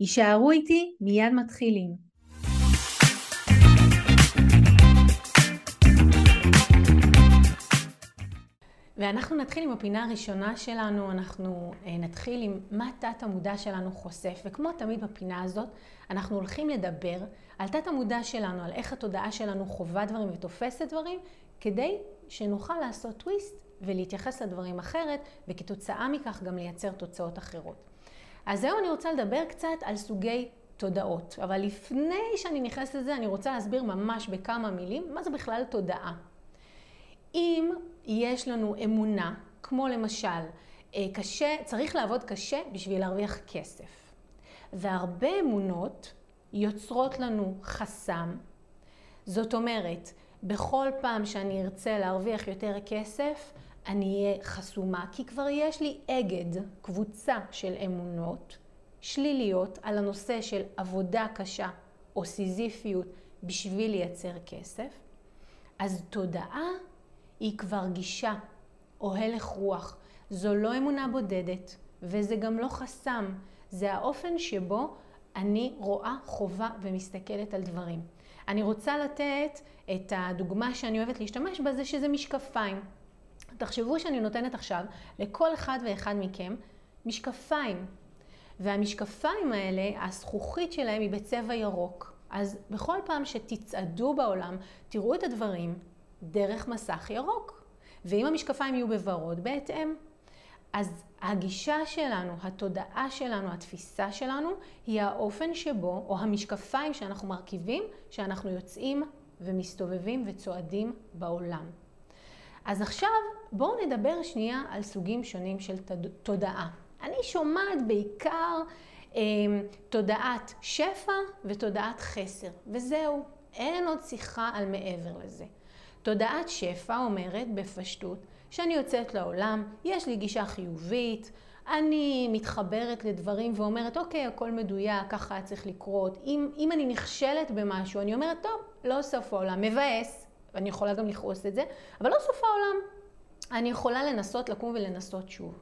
יישארו איתי, מיד מתחילים. ואנחנו נתחיל עם הפינה הראשונה שלנו, אנחנו אה, נתחיל עם מה תת המודע שלנו חושף, וכמו תמיד בפינה הזאת, אנחנו הולכים לדבר על תת המודע שלנו, על איך התודעה שלנו חווה דברים ותופסת דברים, כדי שנוכל לעשות טוויסט ולהתייחס לדברים אחרת, וכתוצאה מכך גם לייצר תוצאות אחרות. אז היום אני רוצה לדבר קצת על סוגי תודעות, אבל לפני שאני נכנסת לזה, אני רוצה להסביר ממש בכמה מילים מה זה בכלל תודעה. אם יש לנו אמונה, כמו למשל, אה, קשה, צריך לעבוד קשה בשביל להרוויח כסף. והרבה אמונות יוצרות לנו חסם. זאת אומרת, בכל פעם שאני ארצה להרוויח יותר כסף, אני אהיה חסומה, כי כבר יש לי אגד, קבוצה של אמונות שליליות על הנושא של עבודה קשה או סיזיפיות בשביל לייצר כסף, אז תודעה היא כבר גישה או הלך רוח. זו לא אמונה בודדת וזה גם לא חסם, זה האופן שבו אני רואה, חובה ומסתכלת על דברים. אני רוצה לתת את הדוגמה שאני אוהבת להשתמש בה, זה שזה משקפיים. תחשבו שאני נותנת עכשיו לכל אחד ואחד מכם משקפיים. והמשקפיים האלה, הזכוכית שלהם היא בצבע ירוק. אז בכל פעם שתצעדו בעולם, תראו את הדברים דרך מסך ירוק. ואם המשקפיים יהיו בוורוד, בהתאם. אז הגישה שלנו, התודעה שלנו, התפיסה שלנו, היא האופן שבו, או המשקפיים שאנחנו מרכיבים, שאנחנו יוצאים ומסתובבים וצועדים בעולם. אז עכשיו בואו נדבר שנייה על סוגים שונים של תודעה. אני שומעת בעיקר אה, תודעת שפע ותודעת חסר, וזהו, אין עוד שיחה על מעבר לזה. תודעת שפע אומרת בפשטות שאני יוצאת לעולם, יש לי גישה חיובית, אני מתחברת לדברים ואומרת, אוקיי, הכל מדויק, ככה היה צריך לקרות. אם, אם אני נכשלת במשהו, אני אומרת, טוב, לא סוף העולם, מבאס, ואני יכולה גם לכעוס את זה, אבל לא סוף העולם. אני יכולה לנסות לקום ולנסות שוב.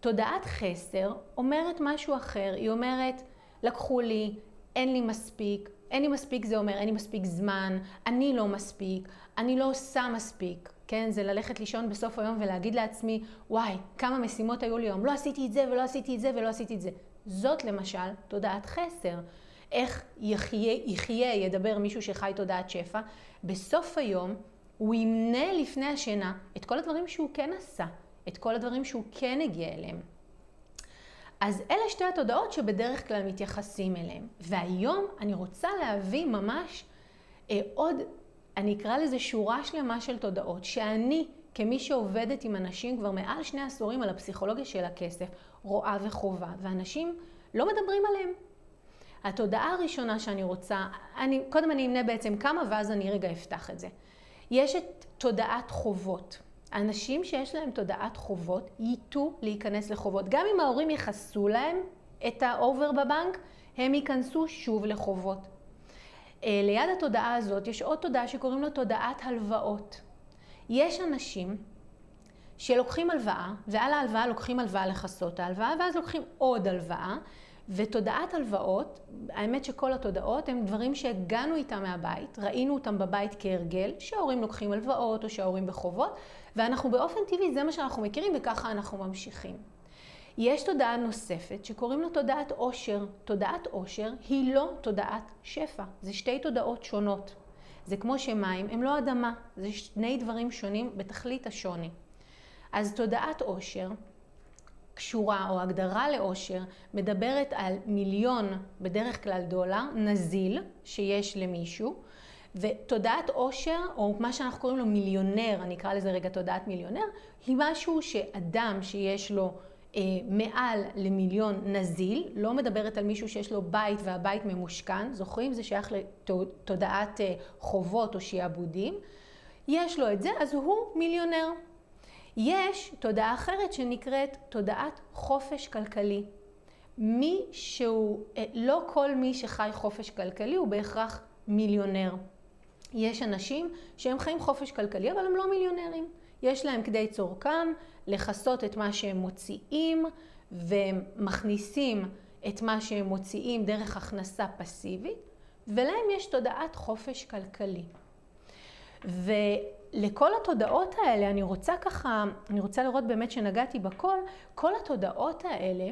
תודעת חסר אומרת משהו אחר, היא אומרת, לקחו לי, אין לי מספיק, אין לי מספיק זה אומר אין לי מספיק זמן, אני לא מספיק, אני לא עושה מספיק, כן? זה ללכת לישון בסוף היום ולהגיד לעצמי, וואי, כמה משימות היו לי היום, לא עשיתי את זה ולא עשיתי את זה ולא עשיתי את זה. זאת למשל תודעת חסר. איך יחיה, יחיה, ידבר מישהו שחי תודעת שפע, בסוף היום הוא ימנה לפני השינה את כל הדברים שהוא כן עשה, את כל הדברים שהוא כן הגיע אליהם. אז אלה שתי התודעות שבדרך כלל מתייחסים אליהם. והיום אני רוצה להביא ממש אה, עוד, אני אקרא לזה שורה שלמה של תודעות, שאני, כמי שעובדת עם אנשים כבר מעל שני עשורים על הפסיכולוגיה של הכסף, רואה וחובה, ואנשים לא מדברים עליהם. התודעה הראשונה שאני רוצה, אני, קודם אני אמנה בעצם כמה ואז אני רגע אפתח את זה. יש את תודעת חובות. אנשים שיש להם תודעת חובות ייטו להיכנס לחובות. גם אם ההורים יכסו להם את האובר בבנק, הם ייכנסו שוב לחובות. אה, ליד התודעה הזאת יש עוד תודעה שקוראים לה תודעת הלוואות. יש אנשים שלוקחים הלוואה, ועל ההלוואה לוקחים הלוואה לכסות ההלוואה, ואז לוקחים עוד הלוואה, ותודעת הלוואות, האמת שכל התודעות הם דברים שהגענו איתם מהבית, ראינו אותם בבית כהרגל, שההורים לוקחים הלוואות או שההורים בחובות, ואנחנו באופן טבעי, זה מה שאנחנו מכירים וככה אנחנו ממשיכים. יש תודעה נוספת שקוראים לה תודעת עושר. תודעת עושר היא לא תודעת שפע, זה שתי תודעות שונות. זה כמו שמים הם לא אדמה, זה שני דברים שונים בתכלית השוני. אז תודעת עושר קשורה או הגדרה לאושר מדברת על מיליון, בדרך כלל דולר, נזיל שיש למישהו, ותודעת עושר, או מה שאנחנו קוראים לו מיליונר, אני אקרא לזה רגע תודעת מיליונר, היא משהו שאדם שיש לו אה, מעל למיליון נזיל, לא מדברת על מישהו שיש לו בית והבית ממושכן, זוכרים? זה שייך לתודעת אה, חובות או שיעבודים. יש לו את זה, אז הוא מיליונר. יש תודעה אחרת שנקראת תודעת חופש כלכלי. מי שהוא, אה, לא כל מי שחי חופש כלכלי הוא בהכרח מיליונר. יש אנשים שהם חיים חופש כלכלי, אבל הם לא מיליונרים. יש להם כדי צורכם לכסות את מה שהם מוציאים, והם מכניסים את מה שהם מוציאים דרך הכנסה פסיבית, ולהם יש תודעת חופש כלכלי. ולכל התודעות האלה, אני רוצה ככה, אני רוצה לראות באמת שנגעתי בכל, כל התודעות האלה,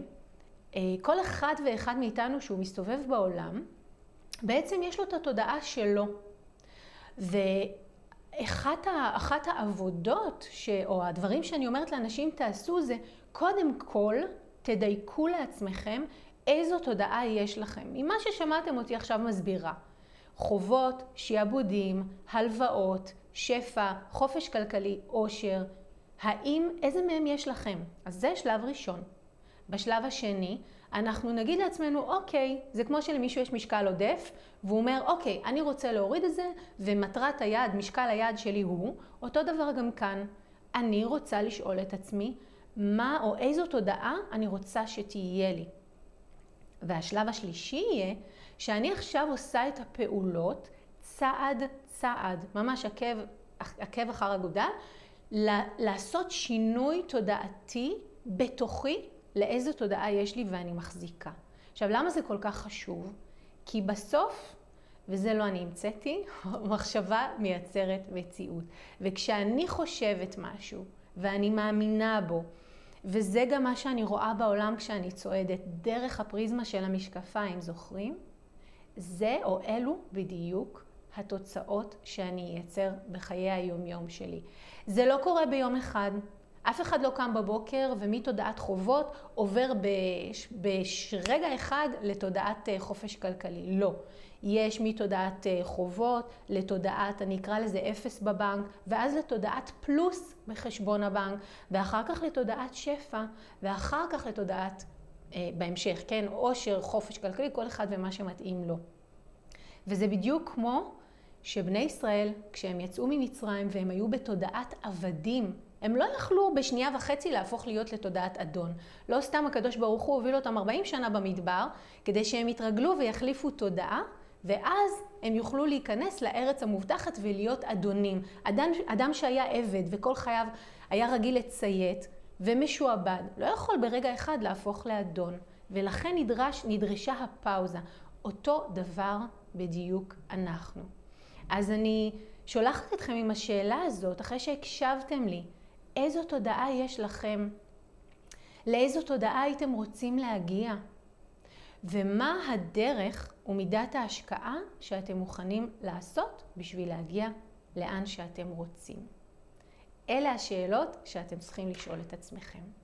אה, כל אחד ואחד מאיתנו שהוא מסתובב בעולם, בעצם יש לו את התודעה שלו. ואחת אחת העבודות, ש, או הדברים שאני אומרת לאנשים תעשו זה, קודם כל תדייקו לעצמכם איזו תודעה יש לכם. ממה ששמעתם אותי עכשיו מסבירה. חובות, שיעבודים, הלוואות, שפע, חופש כלכלי, עושר, האם, איזה מהם יש לכם? אז זה שלב ראשון. בשלב השני, אנחנו נגיד לעצמנו, אוקיי, זה כמו שלמישהו יש משקל עודף, והוא אומר, אוקיי, אני רוצה להוריד את זה, ומטרת היעד, משקל היעד שלי הוא, אותו דבר גם כאן. אני רוצה לשאול את עצמי, מה או איזו תודעה אני רוצה שתהיה לי. והשלב השלישי יהיה שאני עכשיו עושה את הפעולות צעד צעד, ממש עקב, עקב אחר אגודל, לעשות שינוי תודעתי בתוכי לאיזו תודעה יש לי ואני מחזיקה. עכשיו, למה זה כל כך חשוב? כי בסוף, וזה לא אני המצאתי, מחשבה מייצרת מציאות. וכשאני חושבת משהו ואני מאמינה בו, וזה גם מה שאני רואה בעולם כשאני צועדת דרך הפריזמה של המשקפיים, זוכרים? זה או אלו בדיוק התוצאות שאני אייצר בחיי היומיום שלי. זה לא קורה ביום אחד. אף אחד לא קם בבוקר ומתודעת חובות עובר ברגע אחד לתודעת אה, חופש כלכלי. לא. יש מתודעת אה, חובות לתודעת, אני אקרא לזה אפס בבנק, ואז לתודעת פלוס בחשבון הבנק, ואחר כך לתודעת שפע, ואחר כך לתודעת, אה, בהמשך, כן, עושר, חופש כלכלי, כל אחד ומה שמתאים לו. וזה בדיוק כמו שבני ישראל, כשהם יצאו ממצרים והם היו בתודעת עבדים, הם לא יכלו בשנייה וחצי להפוך להיות לתודעת אדון. לא סתם הקדוש ברוך הוא הוביל אותם 40 שנה במדבר, כדי שהם יתרגלו ויחליפו תודעה, ואז הם יוכלו להיכנס לארץ המובטחת ולהיות אדונים. אדם, אדם שהיה עבד וכל חייו היה רגיל לציית ומשועבד, לא יכול ברגע אחד להפוך לאדון. ולכן נדרש, נדרשה הפאוזה. אותו דבר בדיוק אנחנו. אז אני שולחת אתכם עם השאלה הזאת, אחרי שהקשבתם לי, איזו תודעה יש לכם? לאיזו תודעה הייתם רוצים להגיע? ומה הדרך ומידת ההשקעה שאתם מוכנים לעשות בשביל להגיע לאן שאתם רוצים? אלה השאלות שאתם צריכים לשאול את עצמכם.